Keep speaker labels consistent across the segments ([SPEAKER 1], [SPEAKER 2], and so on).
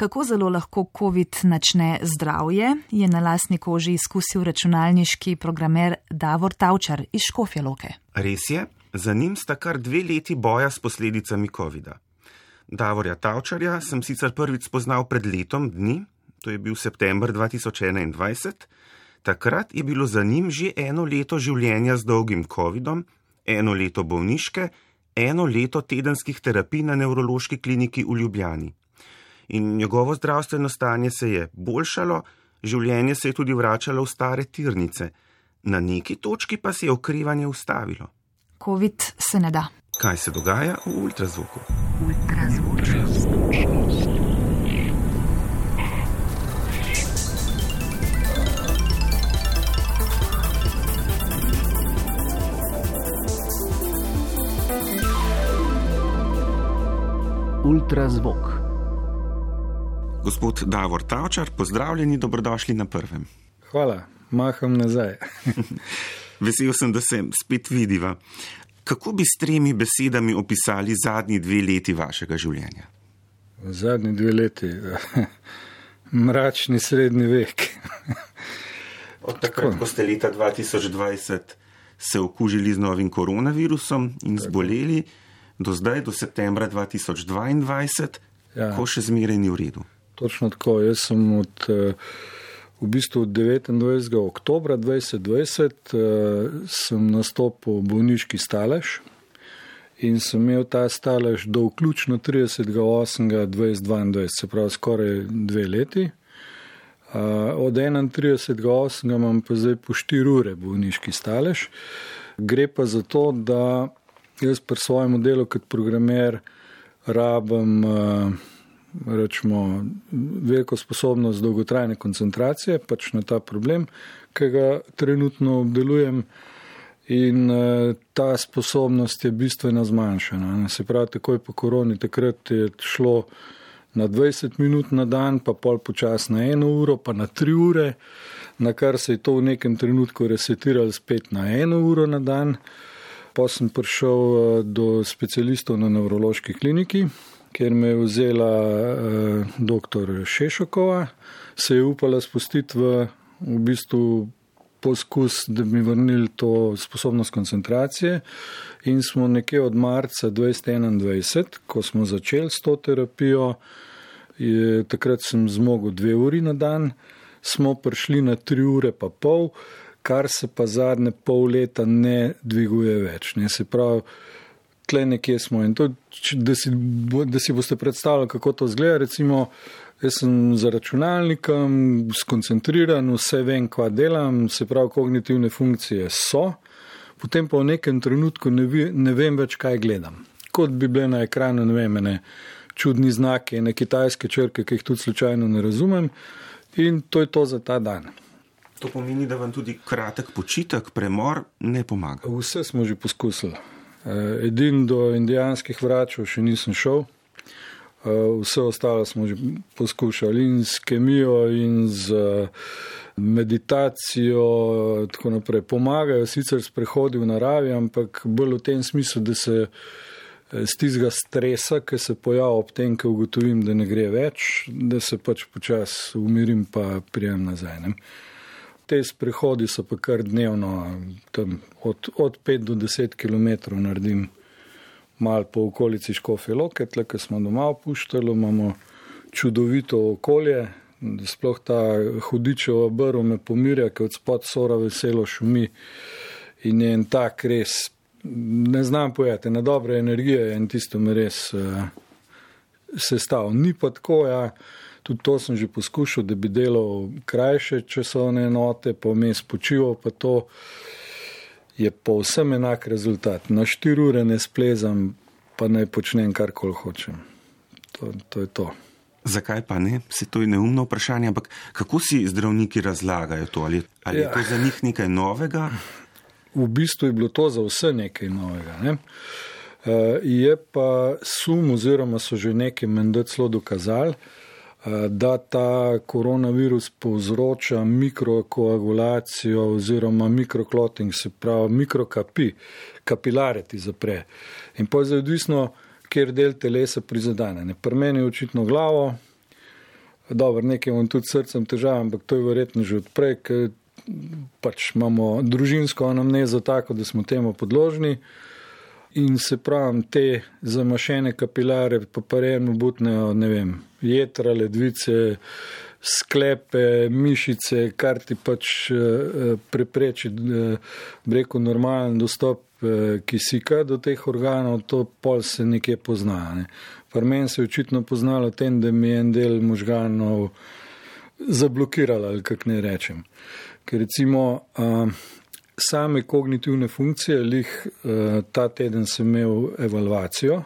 [SPEAKER 1] Kako zelo lahko COVID načne zdravje, je na lastni koži izkusil računalniški programer Davor Tavčar iz Škofje Loke.
[SPEAKER 2] Res je, za njim sta kar dve leti boja s posledicami COVID-a. Davorja Tavčarja sem sicer prvič spoznal pred letom dni, to je bil september 2021. Takrat je bilo za njim že eno leto življenja z dolgim COVID-om, eno leto bolniške, eno leto tedenskih terapij na nevrološki kliniki v Ljubljani. In njegovo zdravstveno stanje se je boljšalo, življenje se je tudi vračalo v stare tirnice, na neki točki pa se je okrevanje ustavilo.
[SPEAKER 1] COVID se ne da.
[SPEAKER 2] Kaj se dogaja v ultrazvuku?
[SPEAKER 3] Ultrazvok.
[SPEAKER 2] Gospod Davor Tavčar, pozdravljeni, dobrodošli na prvem.
[SPEAKER 4] Hvala, maham nazaj.
[SPEAKER 2] Vesel sem, da se spet vidiva. Kako bi s tremi besedami opisali zadnji dve leti vašega življenja?
[SPEAKER 4] Zadnji dve leti, mračni srednji vek.
[SPEAKER 2] Od takrat, ko ste leta 2020 se okužili z novim koronavirusom in zboleli, do zdaj, do septembra 2022,
[SPEAKER 4] Ja.
[SPEAKER 2] ko še zmeraj ni v redu.
[SPEAKER 4] Točno tako. Jaz sem od, eh, v bistvu od 29. oktobra 2020 eh, sem nastopil v bolniški stalež in sem imel ta stalež do vključno 30.8.2022, se pravi skoraj dve leti. Uh, od 31.8. imam pa zdaj po 4 ure bolniški stalež. Gre pa za to, da jaz pri svojem delu kot programer rabim uh, rečemo, veliko sposobnost dolgotrajne koncentracije pač na ta problem, ki ga trenutno obdelujem. In uh, ta sposobnost je bistveno zmanjšana. Se pravi, takoj po koroni, takrat je šlo na 20 minut na dan, pa pol počas na eno uro, pa na tri ure, na kar se je to v nekem trenutku resetiralo spet na eno uro na dan. Pa sem prišel uh, do specialistov na nevrološki kliniki, kjer me je vzela uh, dr. Šešokova, se je upala spustiti v, v bistvu poskus, da bi vrnili to sposobnost koncentracije. In smo nekje od marca 2021, ko smo začeli s to terapijo, je, takrat sem zmogel dve uri na dan, smo prišli na tri ure pa pol, kar se pa zadnje pol leta ne dviguje več. Ne. Se pravi, tle nekje smo. In to, da si, da si boste predstavljali, kako to zgleda, recimo, jaz sem za računalnikom, skoncentriran, vse vem, kva delam, se pravi, kognitivne funkcije so, potem pa v nekem trenutku ne, vi, ne vem več, kaj gledam. Kot bi bile na ekranu, ne vem, ene čudni znaki, ne kitajske črke, ki jih tudi slučajno ne razumem. In to je to za ta dan.
[SPEAKER 2] To pomeni, da vam tudi kratek počitek, premor ne pomaga.
[SPEAKER 4] Vse smo že poskusili. Eh, Edin do indijanskih vračev še nisem šel, Eh, vse ostalo smo že poskušali in s kemijo, in z eh, meditacijo, tako naprej. Pomagajo sicer sprehodi v naravi, ampak bolj v tem smislu, da se tistega stresa, ki se pojavlja ob tem, ko ugotovim, da ne gre več, da se pač počasi umirim, pa prijem nazaj. Ne. Te sprehodi so pa kar dnevno, od, od 5 do 10 km naredim mal po okolici Škofje Loke, tle, ki smo doma opuščali, imamo čudovito okolje, sploh ta hudičeva brv me pomirja, ker od spod sora veselo šumi in je en tak res, ne znam pojeti, na dobre energije je in tisto me res uh, sestav. Ni pa tako, ja, tudi to sem že poskušal, da bi delal krajše časovne enote, pa vmes počival, pa to je povsem enak rezultat. Na štiri ure ne splezam, pa naj počnem karkoli hočem. To, to je to.
[SPEAKER 2] Zakaj pa ne? Se to je neumno vprašanje, ampak kako si zdravniki razlagajo to? Ali, ali ja. je to za njih nekaj novega?
[SPEAKER 4] V bistvu je bilo to za vse nekaj novega. Ne? Uh, je pa sum, oziroma so že nekaj menda celo dokazali, da ta koronavirus povzroča mikrokoagulacijo oziroma mikrokloting, se pravi mikrokapi, kapilare ti zapre. In pa je zdaj odvisno, kjer del telesa prizadene. Ne, Pri meni je očitno glavo, Dobro, nekaj imam tudi srcem težav, ampak to je verjetno že odprej, ker pač imamo družinsko anamnezo tako, da smo temu podložni. In se pravim, te zamašene kapilare, pa parejmo butnejo, ne vem, jedra, ledvice, sklepe, mišice, kar ti pač eh, prepreči, eh, reko, normalen dostop eh, kisika do teh organov, to pol se nekje pozna. Ne. Par meni se je očitno poznalo tem, da mi je en del možganov zablokiral, ali kak ne rečem. Ker recimo, same kognitivne funkcije, lih eh, ta teden sem imel evalvacijo,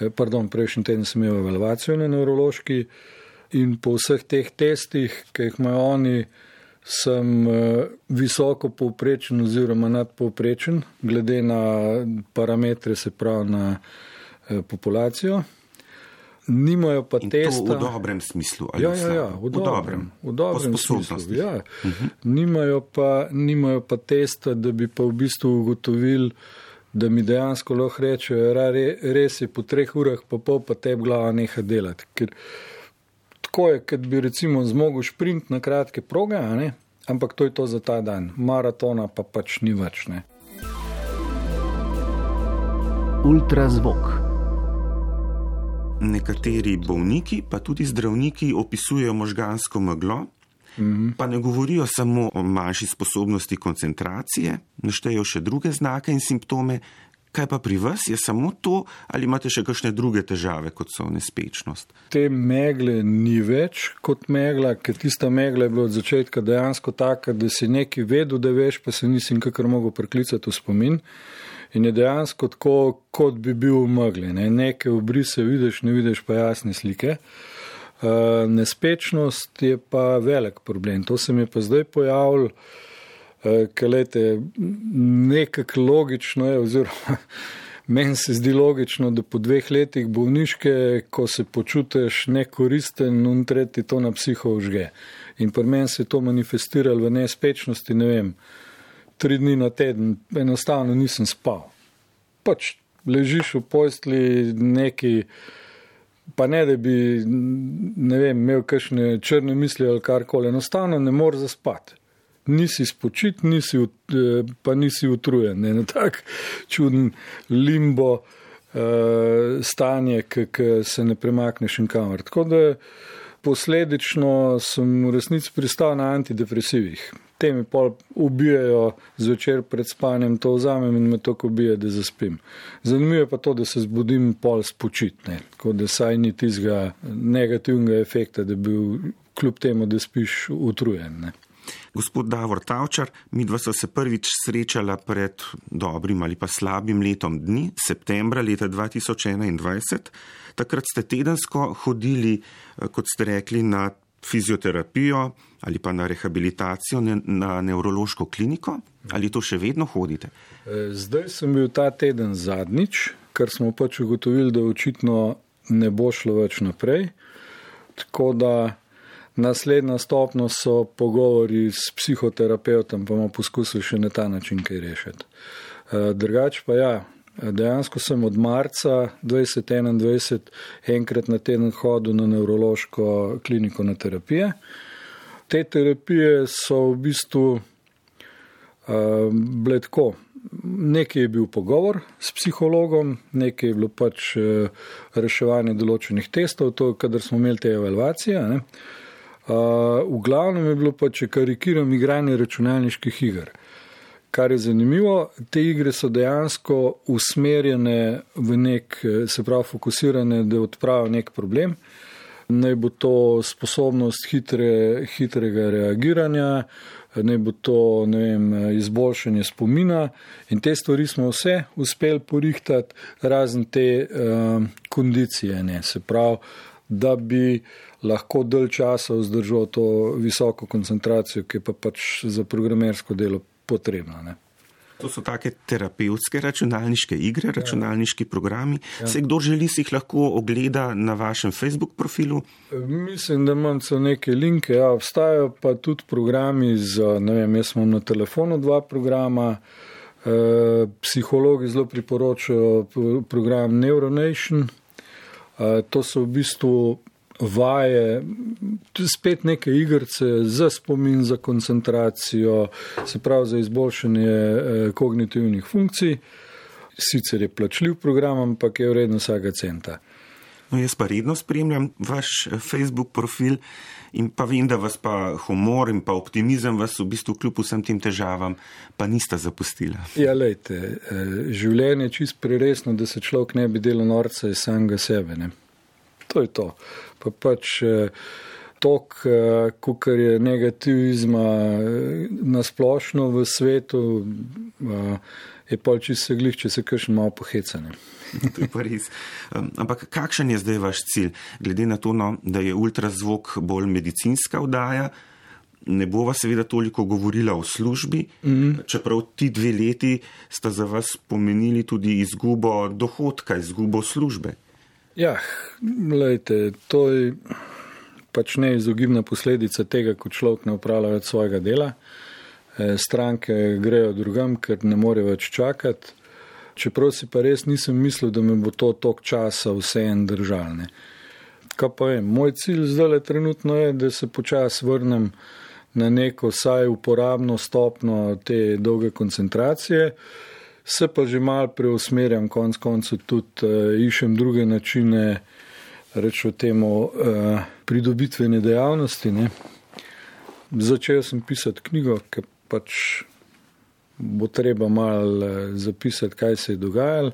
[SPEAKER 4] eh, pardon, prejšnji teden sem imel evalvacijo na nevrološki in po vseh teh testih, ki jih imajo oni, sem eh, visoko povprečen oziroma nadpovprečen, glede na parametre, se pravi na populacijo nimajo pa testa.
[SPEAKER 2] V dobrem smislu.
[SPEAKER 4] Ja, ja, ja, v, v dobrem, v dobrem smislu. Ja. Uh -huh. nimajo, pa, nimajo pa testa, da bi pa v bistvu ugotovili, da mi dejansko lahko rečejo, da re, res je po treh urah, pa pol pa te glava neha delati. Ker, tako je, kot bi recimo zmogel sprint na kratke proge, ampak to je to za ta dan. Maratona pa pač ni več. Ne.
[SPEAKER 2] Ultrazvok. Nekateri bolniki, pa tudi zdravniki, opisujejo možgansko meglo, mm -hmm. pa ne govorijo samo o manjši sposobnosti koncentracije, naštejejo še druge znake in simptome. Kaj pa pri vas je samo to, ali imate še kakšne druge težave, kot so nespečnost?
[SPEAKER 4] Te megle ni več kot megla, ker tista megla je bila od začetka dejansko taka, da si nekaj vedel, da veš, pa se nisem kakor mogel preklicati v spomin. In je dejansko tako, kot bi bil v megli. Ne? Nekaj obrise vidiš, ne vidiš pa jasne slike. Uh, nespečnost je pa velik problem. To se mi je pa zdaj pojavilo, uh, ker lete, nekako logično je, oziroma meni se zdi logično, da po dveh letih bolniške, ko se počutiš nekoristen, in tretji to na psiho užge. In pri meni se je to manifestiralo v nespečnosti, ne vem tri dni na teden, enostavno nisem spal. Pač ležiš v postli neki, pa ne da bi ne vem, imel kakšne črne misli ali karkoli, enostavno ne moreš zaspati. Nisi spočit, nisi, eh, pa nisi utrujen, ne, tak čuden limbo uh, stanje, ki se ne premakneš in kamor. Tako da posledično sem v resnici pristal na antidepresivih te mi pol ubijajo zvečer pred spanjem, to vzamem in me tako ubije, da zaspim. Zanimivo je pa to, da se zbudim pol spočitne, tako da saj ni tizga negativnega efekta, da bi kljub temu, da spiš utrujen. Ne.
[SPEAKER 2] Gospod Davor Tavčar, mi dva so se prvič srečala pred dobrim ali pa slabim letom dni, septembra leta 2021. Takrat ste tedensko hodili, eh, kot ste rekli, na fizioterapijo ali pa na rehabilitacijo ne, na nevrološko kliniko, ali to še vedno hodite?
[SPEAKER 4] E, zdaj sem bil ta teden zadnjič, ker smo pač ugotovili, da očitno ne bo šlo več naprej. Tako da naslednja stopnja so pogovori s psihoterapeutom, pa bomo poskusili še na ta način kaj rešiti. E, drugače pa ja, Dejansko sem od marca 2021 enkrat na teden hodil na nevrološko kliniko na terapije. Te terapije so v bistvu uh, bile tako. Nekaj je bil pogovor s psihologom, nekaj je bilo pač uh, reševanje določenih testov, to kadar smo imeli te evalvacije. Uh, v glavnem je bilo pač karikiram igranje računalniških iger. Kar je zanimivo, te igre so dejansko usmerjene v nek, se pravi, fokusirane, da odpravijo nek problem. Naj bo to sposobnost hitre, hitrega reagiranja, naj bo to vem, izboljšanje spomina. In te stvari smo vse uspeli porihtati, razen te uh, kondicije, ne. se pravi, da bi lahko dalj časa vzdržal to visoko koncentracijo, ki pa pač za programersko delo potrebno. Ne.
[SPEAKER 2] To so take terapevtske računalniške igre, računalniški programi. Ja. Se kdo želi, si jih lahko ogleda na vašem Facebook profilu?
[SPEAKER 4] Mislim, da imam celo neke linke. Ja, obstajajo pa tudi programi za, ne vem, jaz imam na telefonu dva programa. E, psihologi zelo priporočajo program Neuronation. E, to so v bistvu vaje, spet neke igrice za spomin, za koncentracijo, se pravi za izboljšanje eh, kognitivnih funkcij. Sicer je plačljiv program, ampak je vredno vsega centa.
[SPEAKER 2] No, jaz pa redno spremljam vaš eh, Facebook profil in pa vem, da vas pa humor in pa optimizem vas v bistvu kljub vsem tem težavam pa nista zapustila.
[SPEAKER 4] Ja, lejte, eh, življenje je čist preresno, da se človek ne bi delal norca iz samega sebe. Ne? To je to. Pa pač eh, tok, kukar je negativizma nasplošno v svetu, je pa čisto glih, če se kršim malo pohecane.
[SPEAKER 2] to je pa res. Um, ampak kakšen je zdaj vaš cilj, glede na to, no, da je ultrazvok bolj medicinska vdaja? Ne bova seveda toliko govorila o službi, mm -hmm. čeprav ti dve leti sta za vas pomenili tudi izgubo dohodka, izgubo službe.
[SPEAKER 4] Ja, gledajte, to je pač neizogibna posledica tega, ko človek ne upravlja več svojega dela. E, stranke grejo drugam, ker ne morejo več čakati čeprav si pa res nisem mislil, da me bo to tok časa vse en držalne. Kaj pa je, moj cilj zdaj le trenutno je, da se počas vrnem na neko saj uporabno stopno te dolge koncentracije, se pa že mal preusmerjam, konc koncu tudi uh, iščem druge načine, rečemo temu, uh, pridobitvene dejavnosti. Ne. Začel sem pisati knjigo, ker pač bo treba malo eh, zapisati, kaj se je dogajalo.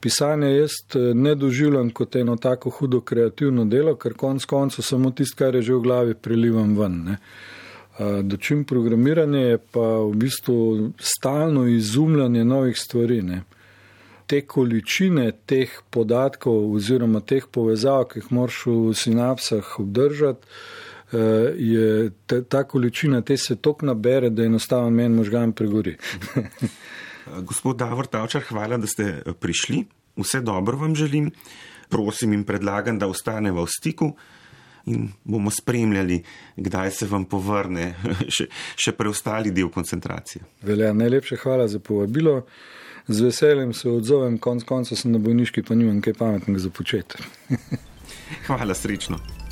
[SPEAKER 4] Pisanje jaz eh, ne doživljam kot eno tako hudo kreativno delo, ker konc koncev samo tisto, kar je že v glavi, prelivam ven. Ne. Dočim programiranje je pa v bistvu stalno izumljanje novih stvari. Ne. Te količine teh podatkov oziroma teh povezav, ki jih moraš v sinapsah obdržati, Eh, je ta, ta količina te se tok nabere, da enostavno meni možgan pregori.
[SPEAKER 2] Gospod Davor Tavčar, hvala, da ste eh, prišli. Vse dobro vam želim. Prosim in predlagam, da ostaneva v stiku in bomo spremljali, kdaj se vam povrne še, še preostali del koncentracije.
[SPEAKER 4] Velja, najlepše hvala za povabilo. Z veseljem se odzovem, konc konca sem na bolniški, pa nimam kaj pametnega za početi.
[SPEAKER 2] hvala, srečno.